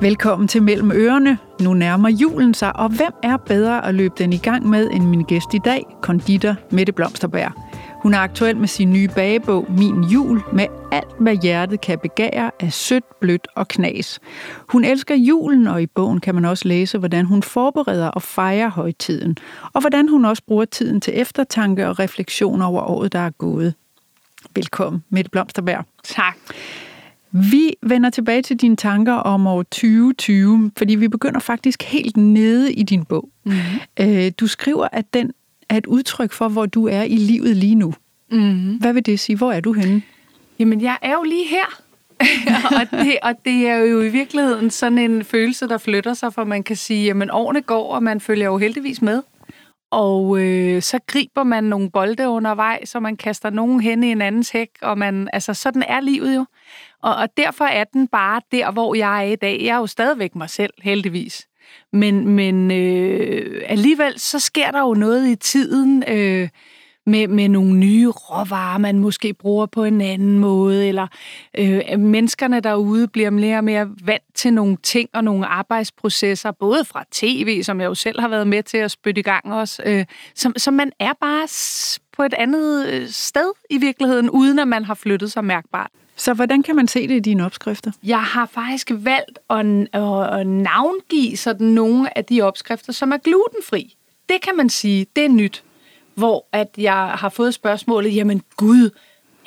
Velkommen til Mellem Ørerne. Nu nærmer julen sig, og hvem er bedre at løbe den i gang med end min gæst i dag, konditor Mette Blomsterbær. Hun er aktuel med sin nye bagebog, Min Jul, med alt, hvad hjertet kan begære af sødt, blødt og knas. Hun elsker julen, og i bogen kan man også læse, hvordan hun forbereder og fejrer højtiden, og hvordan hun også bruger tiden til eftertanke og refleksion over året, der er gået. Velkommen, Mette Blomsterbær. Tak. Vi vender tilbage til dine tanker om år 2020, fordi vi begynder faktisk helt nede i din bog. Mm-hmm. Du skriver, at den er et udtryk for, hvor du er i livet lige nu. Mm-hmm. Hvad vil det sige? Hvor er du henne? Jamen, jeg er jo lige her. og, det, og det er jo i virkeligheden sådan en følelse, der flytter sig, for man kan sige, at årene går, og man følger jo heldigvis med. Og øh, så griber man nogle bolde undervejs, og man kaster nogen hen i en andens hæk, og man, altså sådan er livet jo. Og, og derfor er den bare der, hvor jeg er i dag. Jeg er jo stadigvæk mig selv, heldigvis. Men, men øh, alligevel, så sker der jo noget i tiden øh, med, med nogle nye råvarer, man måske bruger på en anden måde, eller øh, menneskerne derude bliver mere og mere vant til nogle ting og nogle arbejdsprocesser, både fra tv, som jeg jo selv har været med til at spytte i gang også, øh, så, så man er bare på et andet øh, sted i virkeligheden, uden at man har flyttet sig mærkbart. Så hvordan kan man se det i dine opskrifter? Jeg har faktisk valgt at, at, navngive sådan nogle af de opskrifter, som er glutenfri. Det kan man sige, det er nyt. Hvor at jeg har fået spørgsmålet, jamen gud,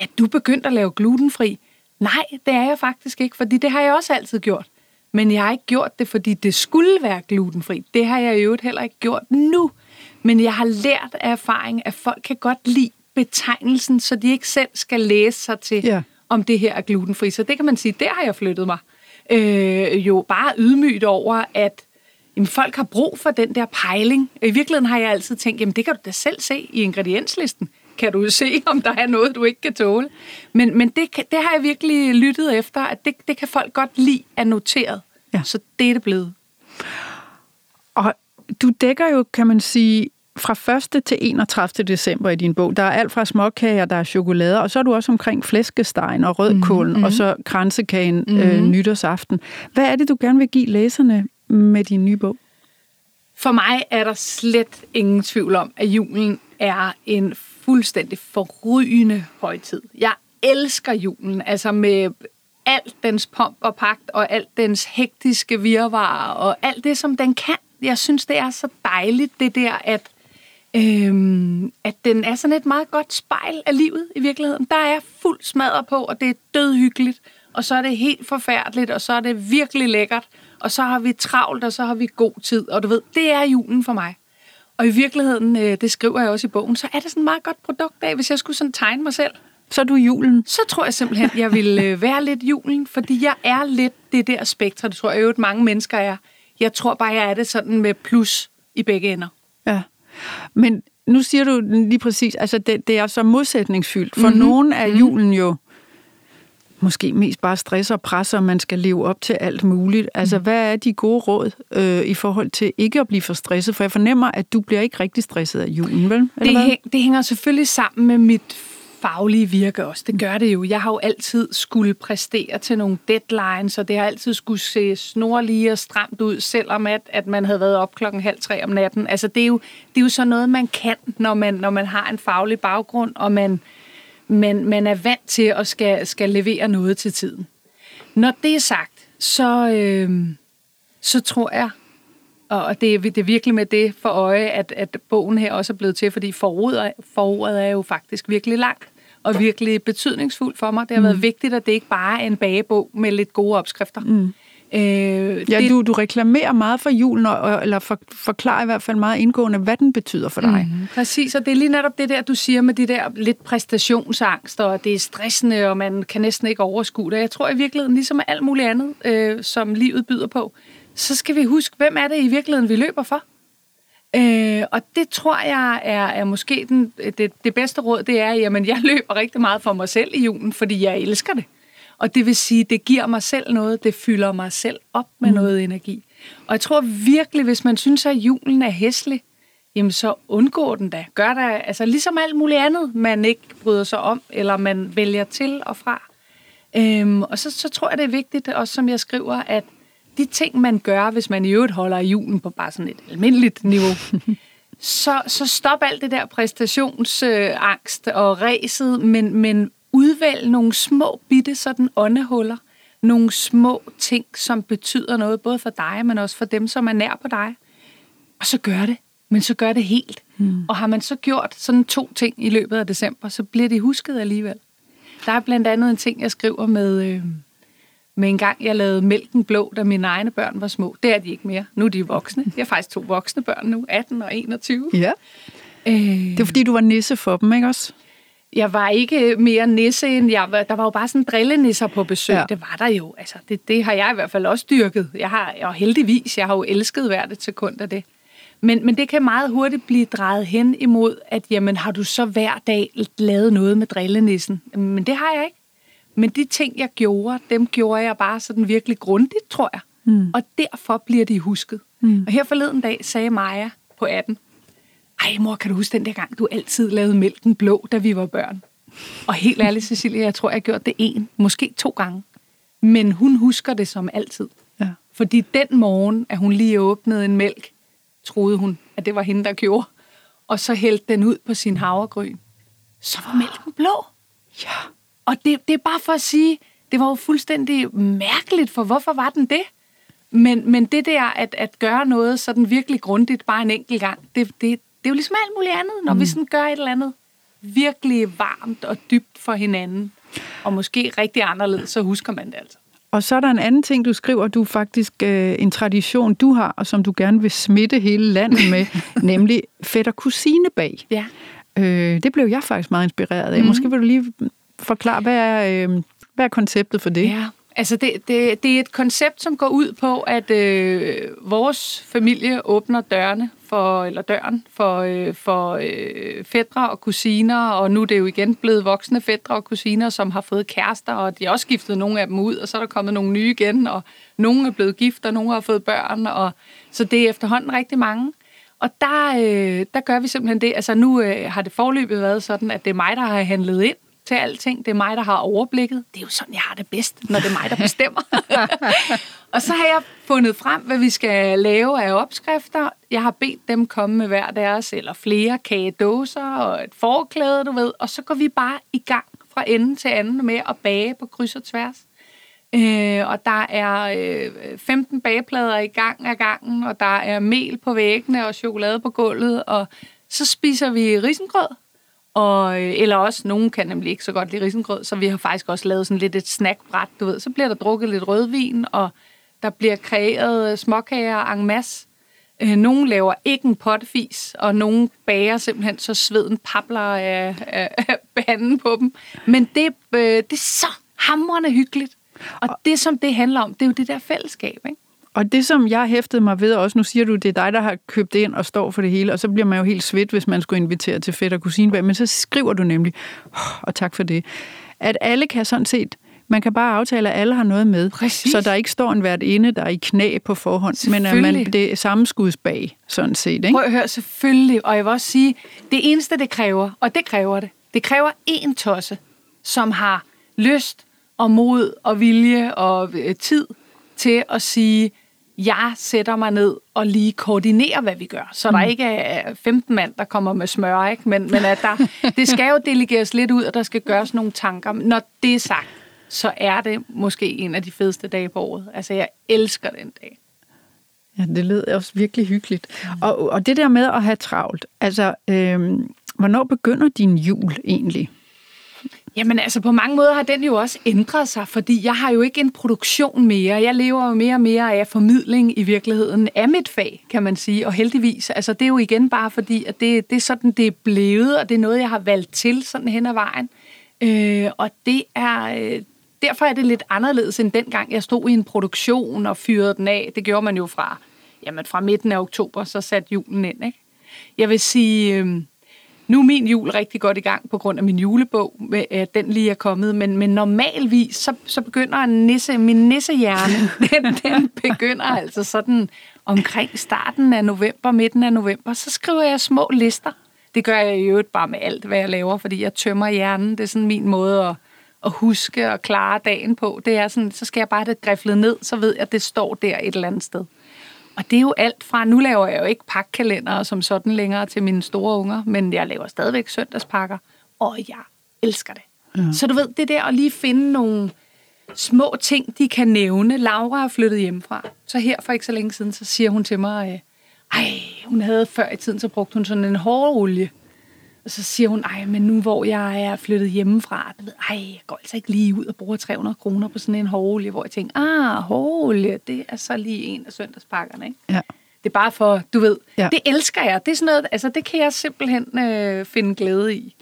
er du begyndt at lave glutenfri? Nej, det er jeg faktisk ikke, fordi det har jeg også altid gjort. Men jeg har ikke gjort det, fordi det skulle være glutenfri. Det har jeg i øvrigt heller ikke gjort nu. Men jeg har lært af erfaring, at folk kan godt lide betegnelsen, så de ikke selv skal læse sig til, ja om det her er glutenfri. Så det kan man sige, der har jeg flyttet mig. Øh, jo bare ydmygt over, at jamen, folk har brug for den der pejling. I virkeligheden har jeg altid tænkt, jamen det kan du da selv se i ingredienslisten. Kan du se, om der er noget, du ikke kan tåle. Men, men det, det har jeg virkelig lyttet efter, at det, det kan folk godt lide at noteret. Ja. Så det er det blevet. Og du dækker jo, kan man sige, fra 1. til 31. december i din bog. Der er alt fra småkager, der er chokolade, og så er du også omkring flæskestegen og rødkålen, mm-hmm. og så kransekagen mm-hmm. øh, nytårsaften. Hvad er det, du gerne vil give læserne med din nye bog? For mig er der slet ingen tvivl om, at julen er en fuldstændig forrygende højtid. Jeg elsker julen, altså med alt dens pomp og pagt, og alt dens hektiske virvar, og alt det, som den kan. Jeg synes, det er så dejligt, det der, at Øhm, at den er sådan et meget godt spejl af livet i virkeligheden. Der er fuld smadret på, og det er dødhyggeligt, og så er det helt forfærdeligt, og så er det virkelig lækkert, og så har vi travlt, og så har vi god tid, og du ved, det er julen for mig. Og i virkeligheden, øh, det skriver jeg også i bogen, så er det sådan et meget godt produkt af, hvis jeg skulle sådan tegne mig selv. Så er du julen? Så tror jeg simpelthen, jeg vil øh, være lidt julen, fordi jeg er lidt det der spektre, det tror jeg jo, mange mennesker er. Jeg tror bare, jeg er det sådan med plus i begge ender. Ja. Men nu siger du lige præcis, altså det, det er så modsætningsfyldt. For mm-hmm. nogen er mhm. julen jo måske mest bare stress og pres, og man skal leve op til alt muligt. Altså, mm. hvad er de gode råd øh, i forhold til ikke at blive for stresset? For jeg fornemmer, at du bliver ikke rigtig stresset af julen, vel? Eller det, hæng, det hænger selvfølgelig sammen med mit faglige virke også. Det gør det jo. Jeg har jo altid skulle præstere til nogle deadlines, og det har altid skulle se snorlige og stramt ud, selvom at, at man havde været op klokken halv tre om natten. Altså, det er jo, det er jo sådan noget, man kan, når man, når man har en faglig baggrund, og man, man, man er vant til at skal, skal levere noget til tiden. Når det er sagt, så, øh, så tror jeg, og det, er, det er virkelig med det for øje, at, at bogen her også er blevet til, fordi forordet, forordet er jo faktisk virkelig langt og virkelig betydningsfuldt for mig. Det har mm. været vigtigt, at det ikke bare er en bagebog med lidt gode opskrifter. Mm. Øh, ja, det, du, du reklamerer meget for julen, og, eller for, forklarer i hvert fald meget indgående, hvad den betyder for dig. Mm, præcis, og det er lige netop det der, du siger med de der lidt præstationsangst, og det er stressende, og man kan næsten ikke overskue det. Jeg tror i virkeligheden, ligesom alt muligt andet, øh, som livet byder på, så skal vi huske, hvem er det i virkeligheden, vi løber for? Øh, og det tror jeg er, er måske den, det, det bedste råd, det er, jamen jeg løber rigtig meget for mig selv i julen, fordi jeg elsker det. Og det vil sige, det giver mig selv noget, det fylder mig selv op med mm. noget energi. Og jeg tror virkelig, hvis man synes, at julen er hæslig, jamen så undgår den da. Gør der, altså ligesom alt muligt andet, man ikke bryder sig om, eller man vælger til og fra. Øhm, og så, så tror jeg, det er vigtigt, også som jeg skriver, at de ting, man gør, hvis man i øvrigt holder julen på bare sådan et almindeligt niveau, så, så stop alt det der præstationsangst øh, og ræset, men, men udvælg nogle små bitte sådan åndehuller, nogle små ting, som betyder noget, både for dig, men også for dem, som er nær på dig. Og så gør det, men så gør det helt. Mm. Og har man så gjort sådan to ting i løbet af december, så bliver det husket alligevel. Der er blandt andet en ting, jeg skriver med, øh, med en gang, jeg lavede mælken blå, da mine egne børn var små. Det er de ikke mere. Nu er de voksne. Jeg har faktisk to voksne børn nu, 18 og 21. Ja. Øh, det er fordi, du var nisse for dem, ikke også? Jeg var ikke mere nisse end jeg var. Der var jo bare sådan drillenisser på besøg. Ja. Det var der jo. Altså, det, det har jeg i hvert fald også dyrket. Jeg har, og heldigvis, jeg har jo elsket hvert et sekund af det. Men, men det kan meget hurtigt blive drejet hen imod, at jamen, har du så hver dag lavet noget med drillenissen? Men det har jeg ikke. Men de ting, jeg gjorde, dem gjorde jeg bare sådan virkelig grundigt, tror jeg. Mm. Og derfor bliver de husket. Mm. Og her forleden dag sagde Maja på 18, ej mor, kan du huske den der gang, du altid lavede mælken blå, da vi var børn? Og helt ærligt, Cecilia, jeg tror, jeg har gjort det en, måske to gange. Men hun husker det som altid. Ja. Fordi den morgen, at hun lige åbnede en mælk, troede hun, at det var hende, der gjorde. Og så hældte den ud på sin havregryn. Så var mælken blå. Ja. Og det, det er bare for at sige, det var jo fuldstændig mærkeligt, for hvorfor var den det? Men, men det der at, at gøre noget sådan virkelig grundigt bare en enkelt gang, det, det, det er jo ligesom alt muligt andet, når mm. vi sådan gør et eller andet virkelig varmt og dybt for hinanden, og måske rigtig anderledes, så husker man det altså. Og så er der en anden ting, du skriver, du faktisk øh, en tradition, du har, og som du gerne vil smitte hele landet med, nemlig fætter kusine bag. Ja. Øh, det blev jeg faktisk meget inspireret af. Mm. Måske vil du lige forklare, hvad er, øh, hvad er konceptet for det? Ja, altså det, det, det er et koncept, som går ud på, at øh, vores familie åbner dørene for, eller døren for, øh, for øh, fædre og kusiner, og nu er det jo igen blevet voksne fædre og kusiner, som har fået kærester, og de har også skiftet nogle af dem ud, og så er der kommet nogle nye igen, og nogle er blevet gift, og nogle har fået børn, og så det er efterhånden rigtig mange. Og der, øh, der gør vi simpelthen det, altså nu øh, har det forløbet været sådan, at det er mig, der har handlet ind, til alting. Det er mig, der har overblikket. Det er jo sådan, jeg har det bedst, når det er mig, der bestemmer. og så har jeg fundet frem, hvad vi skal lave af opskrifter. Jeg har bedt dem komme med hver deres, eller flere kagedåser og et forklæde, du ved. Og så går vi bare i gang fra ende til anden med at bage på kryds og tværs. Øh, og der er øh, 15 bageplader i gang af gangen, og der er mel på væggene og chokolade på gulvet, og så spiser vi risengrød og, øh, eller også, nogen kan nemlig ikke så godt lide risengrød, så vi har faktisk også lavet sådan lidt et snackbræt, du ved. Så bliver der drukket lidt rødvin, og der bliver kreeret småkager en masse. Øh, nogen laver ikke en potfis, og nogen bager simpelthen, så sveden papler af, af, af panden på dem. Men det, øh, det er så hamrende hyggeligt. Og det, som det handler om, det er jo det der fællesskab, ikke? Og det, som jeg hæftede mig ved også, nu siger du, det er dig, der har købt ind og står for det hele, og så bliver man jo helt svedt, hvis man skulle invitere til fedt og kusinebag, men så skriver du nemlig, og tak for det, at alle kan sådan set man kan bare aftale, at alle har noget med. Præcis. Så der ikke står en hvert inde, der er i knæ på forhånd, men at man, det er sammenskudsbag, sådan set. Ikke? Prøv at høre, selvfølgelig. Og jeg vil også sige, det eneste, det kræver, og det kræver det, det kræver en tosse, som har lyst og mod og vilje og øh, tid til at sige, jeg sætter mig ned og lige koordinerer, hvad vi gør. Så mm. der ikke er 15 mand, der kommer med smør, ikke? Men, men at der, det skal jo delegeres lidt ud, og der skal gøres nogle tanker. Når det er sagt, så er det måske en af de fedeste dage på året. Altså, jeg elsker den dag. Ja, det lyder også virkelig hyggeligt. Mm. Og, og det der med at have travlt, altså, øhm, hvornår begynder din jul egentlig? Jamen altså, på mange måder har den jo også ændret sig, fordi jeg har jo ikke en produktion mere. Jeg lever jo mere og mere af formidling i virkeligheden af mit fag, kan man sige. Og heldigvis, altså det er jo igen bare fordi, at det, det er sådan, det er blevet, og det er noget, jeg har valgt til sådan hen ad vejen. Øh, og det er, øh, derfor er det lidt anderledes end dengang, jeg stod i en produktion og fyrede den af. Det gjorde man jo fra, jamen fra midten af oktober, så satte julen ind, ikke? Jeg vil sige... Øh, nu er min jul rigtig godt i gang på grund af min julebog, at den lige er kommet, men, men normalvis, så, så begynder en nisse, min nissehjerne, den, den begynder altså sådan omkring starten af november, midten af november, så skriver jeg små lister. Det gør jeg i øvrigt bare med alt, hvad jeg laver, fordi jeg tømmer hjernen. Det er sådan min måde at, at huske og klare dagen på. Det er sådan, så skal jeg bare have det griflet ned, så ved jeg, at det står der et eller andet sted. Og det er jo alt fra, nu laver jeg jo ikke pakkalender som sådan længere til mine store unger, men jeg laver stadigvæk søndagspakker, og jeg elsker det. Ja. Så du ved, det der at lige finde nogle små ting, de kan nævne. Laura er flyttet hjemmefra. Så her for ikke så længe siden, så siger hun til mig, øh, ej, hun havde før i tiden, så brugte hun sådan en hårolie. Og så siger hun, ej, men nu hvor jeg er flyttet hjemmefra, ved, ej, jeg går altså ikke lige ud og bruger 300 kroner på sådan en hårolie, hvor jeg tænker, ah, hårolie, det er så lige en af søndagspakkerne, ikke? Ja. Det er bare for, du ved, Ja. ja. det elsker jeg. Det er sådan noget, altså det kan jeg simpelthen øh, finde glæde i.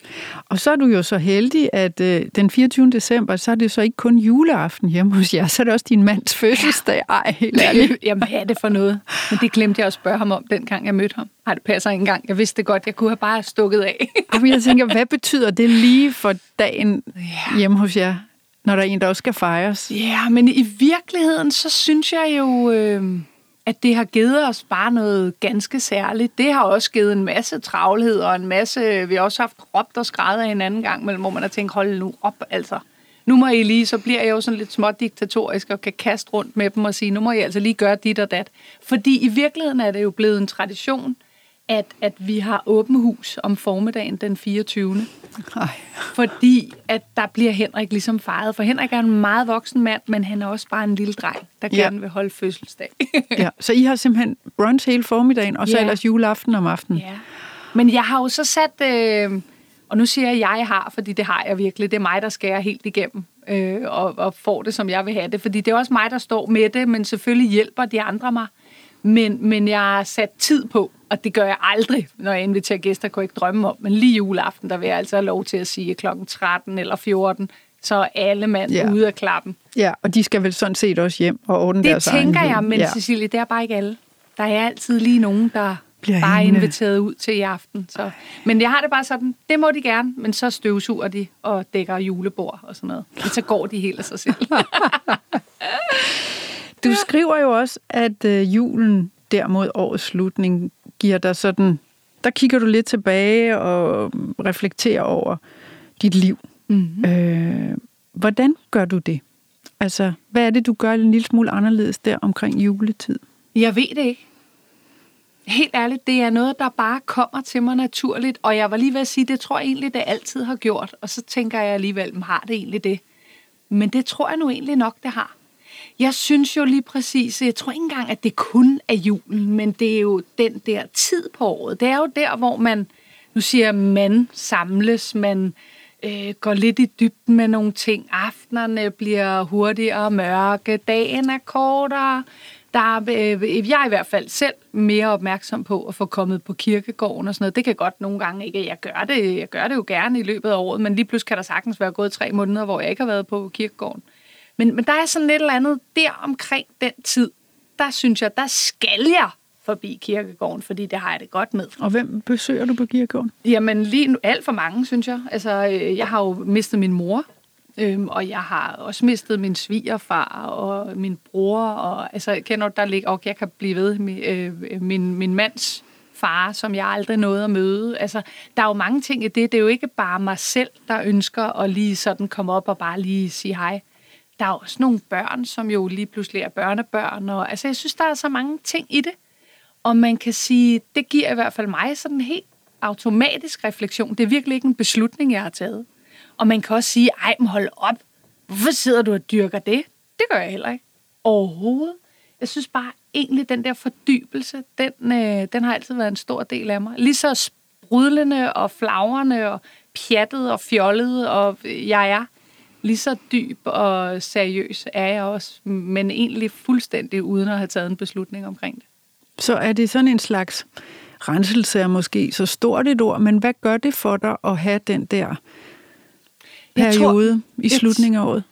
Og så er du jo så heldig, at øh, den 24. december, så er det så ikke kun juleaften hjemme hos jer, så er det også din mands fødselsdag. Ej, helt ærligt. Jamen, hvad er det for noget? Men det glemte jeg at spørge ham om, dengang jeg mødte ham. Nej, det passer ikke engang. Jeg vidste det godt. Jeg kunne have bare stukket af. Og jeg tænker, hvad betyder det lige for dagen hjemme hos jer, når der er en, der også skal fejres? Ja, men i virkeligheden, så synes jeg jo, øh, at det har givet os bare noget ganske særligt. Det har også givet en masse travlhed og en masse... Vi har også haft råbt og skrædder en anden gang, men hvor man har tænkt, hold nu op, altså. Nu må I lige, så bliver jeg jo sådan lidt småt diktatorisk og kan kaste rundt med dem og sige, nu må I altså lige gøre dit og dat. Fordi i virkeligheden er det jo blevet en tradition, at, at vi har åben hus om formiddagen den 24 Ej. fordi at der bliver Henrik ligesom fejret. For Henrik er en meget voksen mand, men han er også bare en lille dreng, der Ja. gerne vil holde fødselsdag. Ja, så I har simpelthen brunch hele formiddagen, og så Ja. ellers juleaften om aftenen. ja. Men jeg har jo så sat, øh, og nu siger jeg, at jeg har, fordi det har jeg virkelig. Det er mig, der skærer helt igennem øh, og, og får det, som jeg vil have det. Fordi det er også mig, der står med det, men selvfølgelig hjælper de andre mig. Men, men jeg har sat tid på, og det gør jeg aldrig, når jeg inviterer gæster, kunne jeg ikke drømme om. Men lige juleaften, der vil jeg altså have lov til at sige klokken 13 eller 14, så er alle mand Ja. ude af klappen. Ja, og de skal vel sådan set også hjem og ordne Det deres egen tænker jeg, men ja. Cecilie, det er bare ikke alle. Der er altid lige nogen, der Bliver bare er hængende. inviteret ud til i aften. Så. Men jeg har det bare sådan, det må de gerne, men så støvsuger de og dækker julebord og sådan noget. Men så går de helt af sig selv. Du skriver jo også, at øh, julen der mod årets slutning giver dig sådan... Der kigger du lidt tilbage og reflekterer over dit liv. mm-hmm. Øh, hvordan gør du det? Altså, hvad er det, du gør en lille smule anderledes der omkring juletid? Jeg ved det ikke. Helt ærligt, det er noget, der bare kommer til mig naturligt. Og jeg var lige ved at sige, det tror jeg egentlig, det altid har gjort. Og så tænker jeg alligevel, "Men har det egentlig det? Men det tror jeg nu egentlig nok, det har. Jeg synes jo lige præcis, jeg tror ikke engang, at det kun er julen, men det er jo den der tid på året. Det er jo der, hvor man, nu siger man samles, man øh, går lidt i dybden med nogle ting. Aftenerne bliver hurtigere mørke, dagen er kortere. Der er, øh, jeg er i hvert fald selv mere opmærksom på at få kommet på kirkegården og sådan noget. Det kan godt nogle gange ikke. Jeg gør det, jeg gør det jo gerne i løbet af året, men lige pludselig kan der sagtens være gået tre måneder, hvor jeg ikke har været på kirkegården. Men, men der er sådan et eller andet der omkring den tid, der synes jeg, der skal jeg forbi kirkegården, fordi det har jeg det godt med. Og hvem besøger du på kirkegården? Jamen lige nu, alt for mange, synes jeg. Altså, øh, jeg har jo mistet min mor, øhm, og jeg har også mistet min svigerfar og min bror, og altså, kender der ligger, og jeg kan blive ved med øh, min, min mands far, som jeg aldrig nåede at møde. Altså, der er jo mange ting i det. Det er jo ikke bare mig selv, der ønsker at lige sådan komme op og bare lige sige hej. Der er også nogle børn, som jo lige pludselig er børnebørn. Og, altså, jeg synes, der er så mange ting i det. Og man kan sige, det giver i hvert fald mig sådan en helt automatisk refleksion. Det er virkelig ikke en beslutning, jeg har taget. Og man kan også sige, ej, men hold op. Hvorfor sidder du og dyrker det? Det gør jeg heller ikke. Overhovedet. Jeg synes bare egentlig, den der fordybelse, den, øh, den har altid været en stor del af mig. Lige så sprudlende og flagrende og pjattet og fjollet, og jeg er lige så dyb og seriøs er jeg også, men egentlig fuldstændig uden at have taget en beslutning omkring det. Så er det sådan en slags renselse er måske så stort et ord, men hvad gør det for dig at have den der Jeg tror- periode i slutningen af året?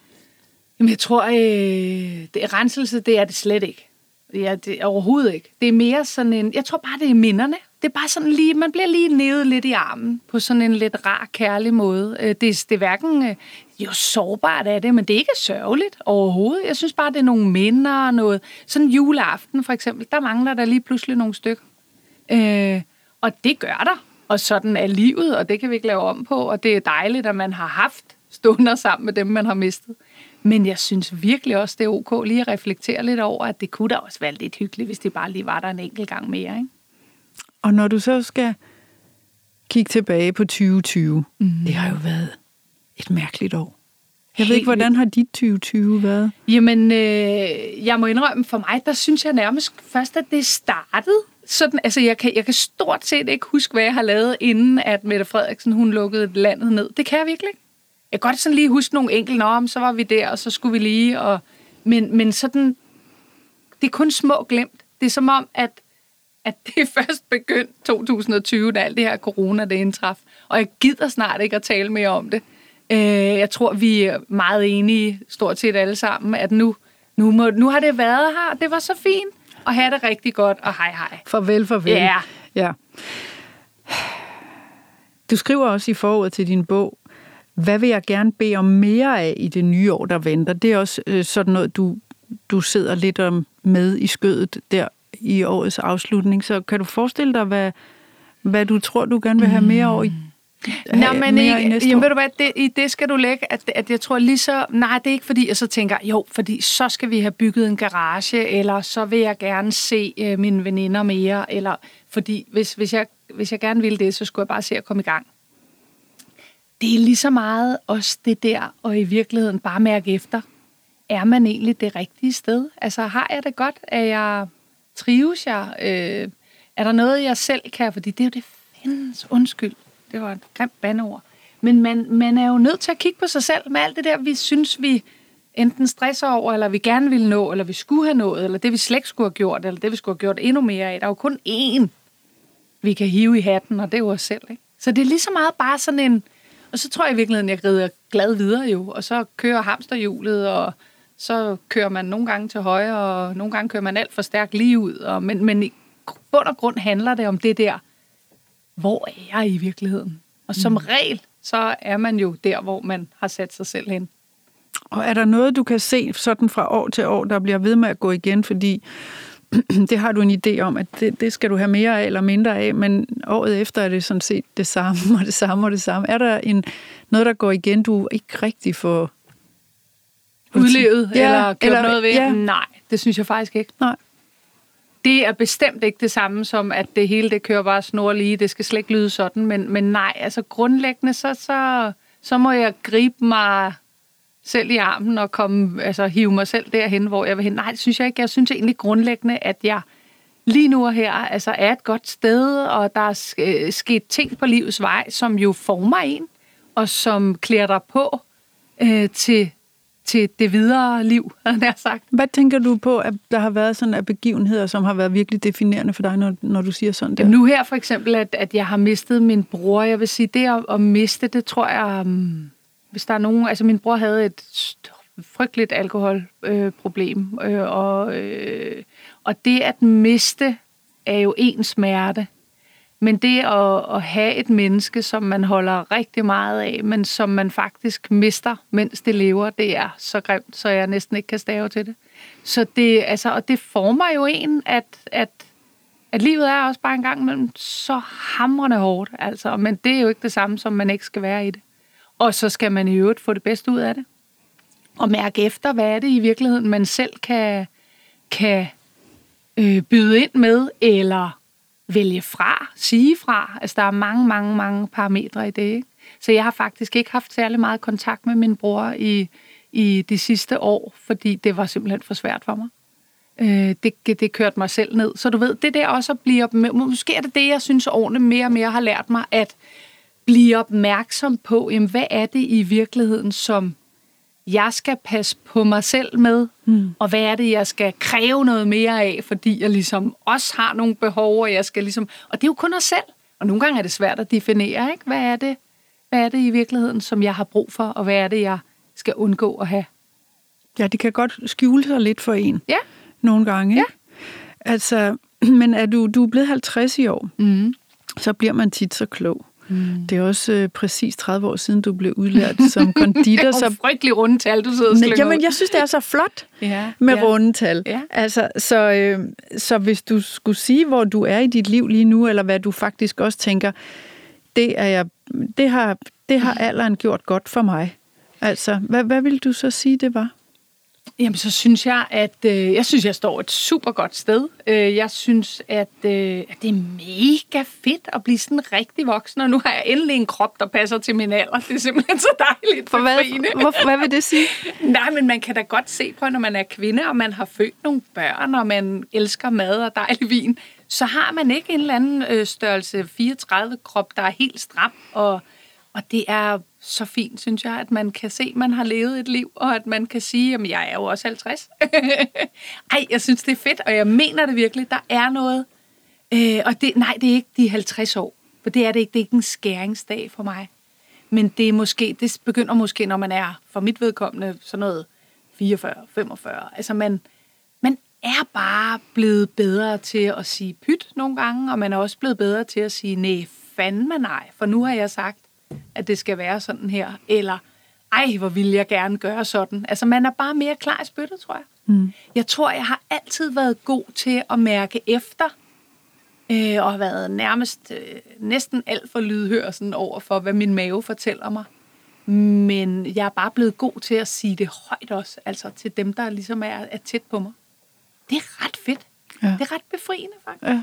Jamen, jeg tror, øh, det renselse, det er det slet ikke. Ja, det er overhovedet ikke. Det er mere sådan en, jeg tror bare, det er minderne. Det er bare sådan lige, man bliver lige nævet lidt i armen på sådan en lidt rar, kærlig måde. Øh, Det, er- det er hverken, øh, jo sårbart af det, men det er ikke sørgeligt overhovedet. Jeg synes bare, det er nogle minder og noget. Sådan juleaften for eksempel, der mangler der lige pludselig nogle stykker. Øh, og det gør der. Og sådan er livet, og det kan vi ikke lave om på. Og det er dejligt, at man har haft stunder sammen med dem, man har mistet. Men jeg synes virkelig også, det er ok lige at reflektere lidt over, at det kunne da også være lidt hyggeligt, hvis det bare lige var der en enkelt gang mere. Ikke? Og når du så skal kigge tilbage på 2020, mm. det har jo været et mærkeligt år. Jeg ved ikke, hvordan har dit 2020 været? Jamen, øh, jeg må indrømme, for mig, der synes jeg nærmest først, at det startede. Sådan, altså, jeg kan, jeg kan stort set ikke huske, hvad jeg har lavet, inden at Mette Frederiksen, hun lukkede landet ned. Det kan jeg virkelig ikke. Jeg kan godt sådan lige huske nogle enkelte om, så var vi der, og så skulle vi lige, og, men, men sådan, det er kun små glemt. Det er som om, at, at det først begyndt 2020, da alt det her corona, det indtraf. Og jeg gider snart ikke at tale mere om det. Øh, jeg tror, vi er meget enige, stort set alle sammen, at nu, nu, må, nu har det været her. Det var så fint. Og have det rigtig godt, og hej hej. Farvel, farvel. Ja. ja. Du skriver også i forordet til din bog, hvad vil jeg gerne bede om mere af i det nye år, der venter? Det er også øh, sådan noget, du, du sidder lidt om med i skødet der i årets afslutning. Så kan du forestille dig, hvad, hvad du tror, du gerne vil have mere over i Nej, men ikke, jamen, ved du hvad, det, i det skal du lægge, at, at jeg tror lige så, nej, det er ikke fordi, jeg så tænker, jo, fordi så skal vi have bygget en garage, eller så vil jeg gerne se øh, mine veninder mere, eller fordi hvis, hvis, jeg, hvis jeg gerne ville det, så skulle jeg bare se at komme i gang. Det er lige så meget også det der, og i virkeligheden bare mærke efter. Er man egentlig det rigtige sted? Altså, har jeg det godt? Er jeg trives jeg? Øh, er der noget, jeg selv kan? Fordi det er jo det fandens undskyld det var et grimt bandeord. Men man, man er jo nødt til at kigge på sig selv med alt det der, vi synes, vi enten stresser over, eller vi gerne vil nå, eller vi skulle have nået, eller det vi slet ikke skulle have gjort, eller det vi skulle have gjort endnu mere af. Der er jo kun én, vi kan hive i hatten, og det er jo os selv. Ikke? Så det er lige så meget bare sådan en... Og så tror jeg i virkeligheden, jeg rider glad videre jo, og så kører hamsterhjulet, og så kører man nogle gange til højre, og nogle gange kører man alt for stærkt lige ud. Og, men, men i bund og grund handler det om det der, hvor er jeg i virkeligheden? Og som mm. regel, så er man jo der, hvor man har sat sig selv hen. Og er der noget, du kan se sådan fra år til år, der bliver ved med at gå igen, fordi det har du en idé om, at det, det skal du have mere af eller mindre af, men året efter er det sådan set det samme og det samme og det samme. Er der en, noget, der går igen, du ikke rigtig får udlevet ja, eller gjort eller, noget ved? Ja. Nej, det synes jeg faktisk ikke. Nej det er bestemt ikke det samme som, at det hele det kører bare snor lige. Det skal slet ikke lyde sådan. Men, men nej, altså grundlæggende, så, så, så må jeg gribe mig selv i armen og komme, altså, hive mig selv derhen, hvor jeg vil hen. Nej, det synes jeg ikke. Jeg synes egentlig grundlæggende, at jeg lige nu og her altså, er et godt sted, og der er øh, sket ting på livets vej, som jo former en, og som klæder dig på øh, til til det videre liv, havde jeg sagt. Hvad tænker du på, at der har været sådan af begivenheder, som har været virkelig definerende for dig, når, når du siger sådan der? Nu her for eksempel, at, at jeg har mistet min bror. Jeg vil sige, det at, at miste, det tror jeg, um, hvis der er nogen... Altså min bror havde et frygteligt alkoholproblem, øh, øh, og, øh, og det at miste er jo en smerte. Men det at, at have et menneske, som man holder rigtig meget af, men som man faktisk mister, mens det lever, det er så grimt, så jeg næsten ikke kan stave til det. Så det, altså, og det former jo en, at, at, at livet er også bare en gang imellem så hamrende hårdt. Altså, men det er jo ikke det samme, som man ikke skal være i det. Og så skal man i øvrigt få det bedste ud af det. Og mærke efter, hvad er det i virkeligheden, man selv kan, kan øh, byde ind med, eller vælge fra, sige fra. Altså, der er mange, mange, mange parametre i det. Ikke? Så jeg har faktisk ikke haft særlig meget kontakt med min bror i, i de sidste år, fordi det var simpelthen for svært for mig. Øh, det, det kørte mig selv ned. Så du ved, det der også at blive op, måske er det det, jeg synes ordentligt mere og mere har lært mig, at blive opmærksom på, jamen, hvad er det i virkeligheden, som jeg skal passe på mig selv med, mm. og hvad er det, jeg skal kræve noget mere af, fordi jeg ligesom også har nogle behov, og jeg skal ligesom... Og det er jo kun os selv. Og nogle gange er det svært at definere, ikke? Hvad er det, hvad er det i virkeligheden, som jeg har brug for, og hvad er det, jeg skal undgå at have? Ja, det kan godt skjule sig lidt for en. Ja. Nogle gange, Ja. Altså, men er du, du er blevet 50 i år, mm. så bliver man tit så klog. Mm. Det er også øh, præcis 30 år siden, du blev udlært som konditor. det er så frygtelig rundetal, du sidder og Jamen, jeg synes, det er så flot ja, med ja. rundetal. Ja. Altså, så, øh, så hvis du skulle sige, hvor du er i dit liv lige nu, eller hvad du faktisk også tænker, det, er jeg, det, har, det har alderen gjort godt for mig. Altså, hvad, hvad vil du så sige, det var? Jamen, så synes jeg, at øh, jeg synes, jeg står et super godt sted. Øh, jeg synes, at, øh, at det er mega fedt at blive sådan rigtig voksen, og nu har jeg endelig en krop, der passer til min alder. Det er simpelthen så dejligt. For hvad, hvor, hvad vil det sige? Nej, men man kan da godt se på, når man er kvinde, og man har født nogle børn, og man elsker mad og dejlig vin, så har man ikke en eller anden øh, størrelse 34 krop, der er helt stram, og, og det er så fint, synes jeg, at man kan se, at man har levet et liv, og at man kan sige, at jeg er jo også 50. Ej, jeg synes, det er fedt, og jeg mener det virkelig. Der er noget. Øh, og det, nej, det er ikke de 50 år, for det er det ikke. Det er ikke en skæringsdag for mig. Men det er måske, det begynder måske, når man er, for mit vedkommende, sådan noget 44, 45. Altså man, man er bare blevet bedre til at sige pyt nogle gange, og man er også blevet bedre til at sige, nej, fandme nej, for nu har jeg sagt, at det skal være sådan her, eller ej, hvor vil jeg gerne gøre sådan. Altså, man er bare mere klar i spyttet, tror jeg. Mm. Jeg tror, jeg har altid været god til at mærke efter, øh, og har været nærmest øh, næsten alt for lydhør sådan over for, hvad min mave fortæller mig. Men jeg er bare blevet god til at sige det højt også, altså til dem, der ligesom er, er tæt på mig. Det er ret fedt. Ja. Det er ret befriende, faktisk. Ja.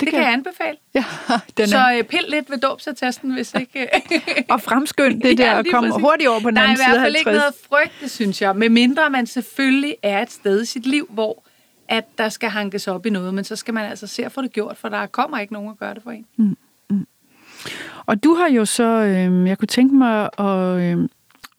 Det, det kan jeg anbefale. Ja, den så øh, pil lidt ved dåbsattesten, hvis ikke... Og fremskynd det der ja, og komme hurtigt over på den anden side Der er i hvert fald ikke noget frygt, synes jeg. Med mindre man selvfølgelig er et sted i sit liv, hvor at der skal hankes op i noget, men så skal man altså se at få det gjort, for der kommer ikke nogen at gøre det for en. Mm, mm. Og du har jo så, øh, jeg kunne tænke mig at øh,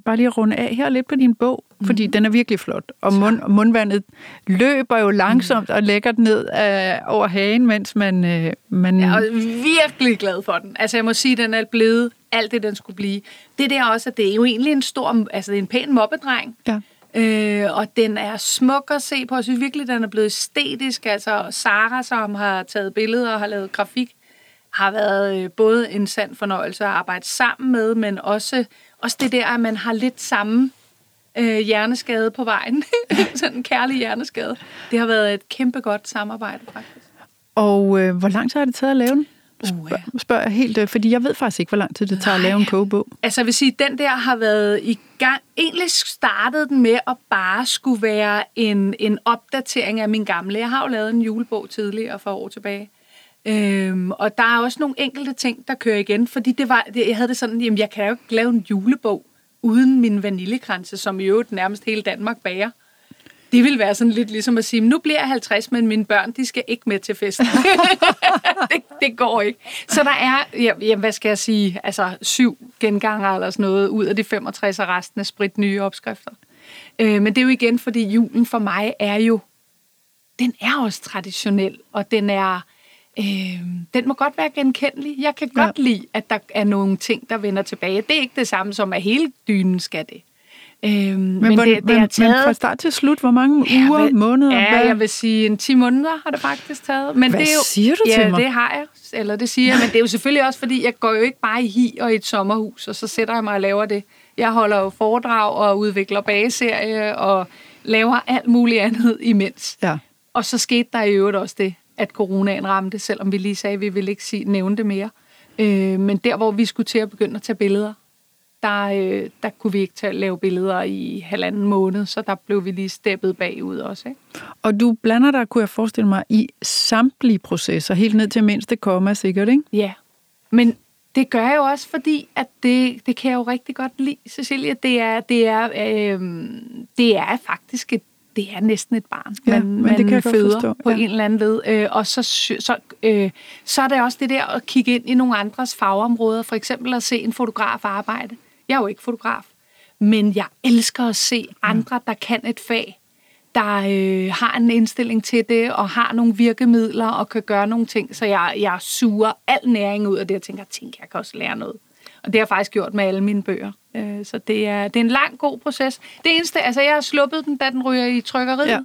bare lige at runde af her lidt på din bog, mm. fordi den er virkelig flot. Og mund, mundvandet løber jo langsomt mm. og lægger ned øh, over hagen, mens man... Øh, man... Jeg er virkelig glad for den. Altså jeg må sige, at den er blevet alt det, den skulle blive. Det der også, at det er jo egentlig en stor... Altså det er en pæn mobbedreng. Ja. Øh, og den er smuk at se på. Jeg synes virkelig, den er blevet æstetisk. Altså Sara, som har taget billeder og har lavet grafik, har været øh, både en sand fornøjelse at arbejde sammen med, men også også det der, at man har lidt samme øh, hjerneskade på vejen. Sådan en kærlig hjerneskade. Det har været et kæmpe godt samarbejde, faktisk. Og øh, hvor lang tid har det taget at lave den? Spørg, uh, spørger jeg helt, øh, fordi jeg ved faktisk ikke, hvor lang tid det tager Nej. at lave en kogebog. Altså jeg vil sige, den der har været i gang. Egentlig startede den med at bare skulle være en, en opdatering af min gamle. Jeg har jo lavet en julebog tidligere for år tilbage. Øhm, og der er også nogle enkelte ting, der kører igen, fordi det var, det, jeg havde det sådan, jamen jeg kan jo ikke lave en julebog uden min vaniljekranse, som i øvrigt nærmest hele Danmark bager. Det vil være sådan lidt ligesom at sige, nu bliver jeg 50, men mine børn, de skal ikke med til festen. det, det går ikke. Så der er, jamen, hvad skal jeg sige, altså syv genganger eller sådan noget, ud af de 65 og resten af sprit nye opskrifter. Øh, men det er jo igen, fordi julen for mig er jo, den er også traditionel, og den er, Øh, den må godt være genkendelig. Jeg kan godt ja. lide, at der er nogle ting, der vender tilbage. Det er ikke det samme som, at hele dynen skal det. Øh, men, men, det, det men, taget... men fra start til slut, hvor mange ja, uger, vil, måneder? Ja, hvad? jeg vil sige en 10 måneder har det faktisk taget. Men hvad det er jo, siger du ja, til mig? det har jeg, eller det siger jeg, men det er jo selvfølgelig også, fordi jeg går jo ikke bare i hi og i et sommerhus, og så sætter jeg mig og laver det. Jeg holder jo foredrag og udvikler bageserie og laver alt muligt andet imens. Ja. Og så skete der i øvrigt også det, at coronaen ramte, selvom vi lige sagde, at vi ville ikke sige, nævne det mere. Øh, men der, hvor vi skulle til at begynde at tage billeder, der, øh, der kunne vi ikke tage, lave billeder i halvanden måned, så der blev vi lige steppet bagud også. Ikke? Og du blander dig, kunne jeg forestille mig, i samtlige processer, helt ned til mindste komma sikkert, ikke? Ja, men det gør jeg jo også, fordi at det, det kan jeg jo rigtig godt lide, Cecilia. Det er, det er, øh, det er faktisk et det er næsten et barn, ja, man, men det kan føder forstå. på ja. en eller anden led. Øh, og så, så, øh, så er det også det der at kigge ind i nogle andres fagområder, for eksempel at se en fotograf arbejde. Jeg er jo ikke fotograf, men jeg elsker at se andre, der kan et fag, der øh, har en indstilling til det, og har nogle virkemidler, og kan gøre nogle ting, så jeg, jeg suger al næring ud af det, og tænker, tænk, jeg kan også lære noget. Og det har jeg faktisk gjort med alle mine bøger. Øh, så det er, det er en lang, god proces. Det eneste, altså jeg har sluppet den, da den ryger i trykkeriet. Ja.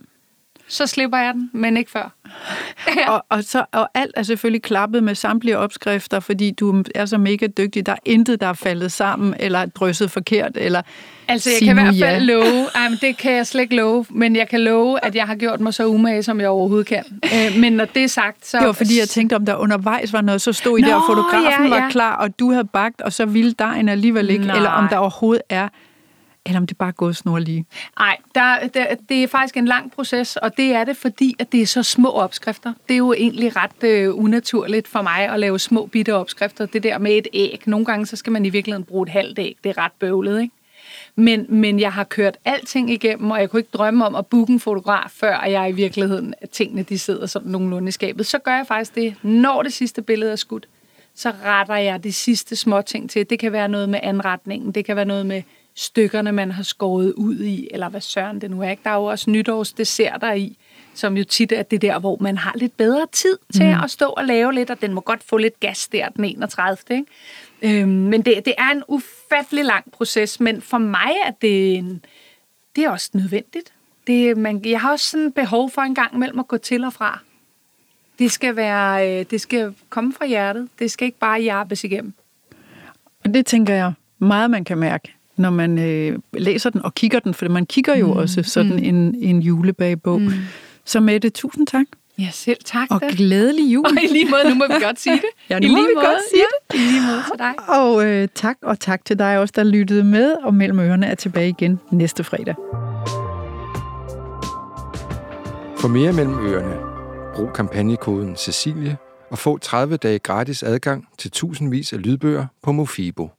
Så slipper jeg den, men ikke før. og, og, så, og alt er selvfølgelig klappet med samtlige opskrifter, fordi du er så mega dygtig. Der er intet, der er faldet sammen, eller drysset forkert, eller Altså, jeg kan i hvert fald ja. love, ej, men det kan jeg slet ikke love, men jeg kan love, at jeg har gjort mig så umage, som jeg overhovedet kan. Øh, men når det er sagt, så... Det var fordi, jeg tænkte, om der undervejs var noget, så stod I Nå, der, og fotografen ja, ja. var klar, og du havde bagt, og så ville dejen alligevel ikke, Nej. eller om der overhovedet er eller om det bare er gået snorlige? Nej, der, der, det er faktisk en lang proces, og det er det, fordi at det er så små opskrifter. Det er jo egentlig ret øh, unaturligt for mig at lave små bitte opskrifter. Det der med et æg. Nogle gange så skal man i virkeligheden bruge et halvt æg. Det er ret bøvlet, ikke? Men, men jeg har kørt alting igennem, og jeg kunne ikke drømme om at booke en fotograf, før jeg i virkeligheden, at tingene de sidder sådan nogenlunde i skabet. Så gør jeg faktisk det, når det sidste billede er skudt, så retter jeg de sidste små ting til. Det kan være noget med anretningen, det kan være noget med stykkerne, man har skåret ud i, eller hvad søren det nu er. Ikke? Der er jo også nytårsdesserter i, som jo tit er det der, hvor man har lidt bedre tid til mm. at stå og lave lidt, og den må godt få lidt gas der den 31. Ikke? Øhm, men det, det er en ufattelig lang proces, men for mig er det, en, det er også nødvendigt. Det, man, jeg har også sådan behov for en gang imellem at gå til og fra. Det skal, være, øh, det skal komme fra hjertet. Det skal ikke bare jappes igennem. Og det tænker jeg meget, man kan mærke, når man øh, læser den og kigger den, for man kigger jo mm. også sådan mm. en, en julebagebog. Mm. Så Mette, tusind tak. Ja, selv tak. Og glædelig jul. Og i lige måde, nu må vi godt sige det. ja, nu I må lige vi måde, godt sige ja. det. I lige måde til dig. Og øh, tak, og tak til dig også, der lyttede med, og Mellem Ørerne er tilbage igen næste fredag. For mere mellem ørerne, brug kampagnekoden Cecilie og få 30 dage gratis adgang til tusindvis af lydbøger på Mofibo.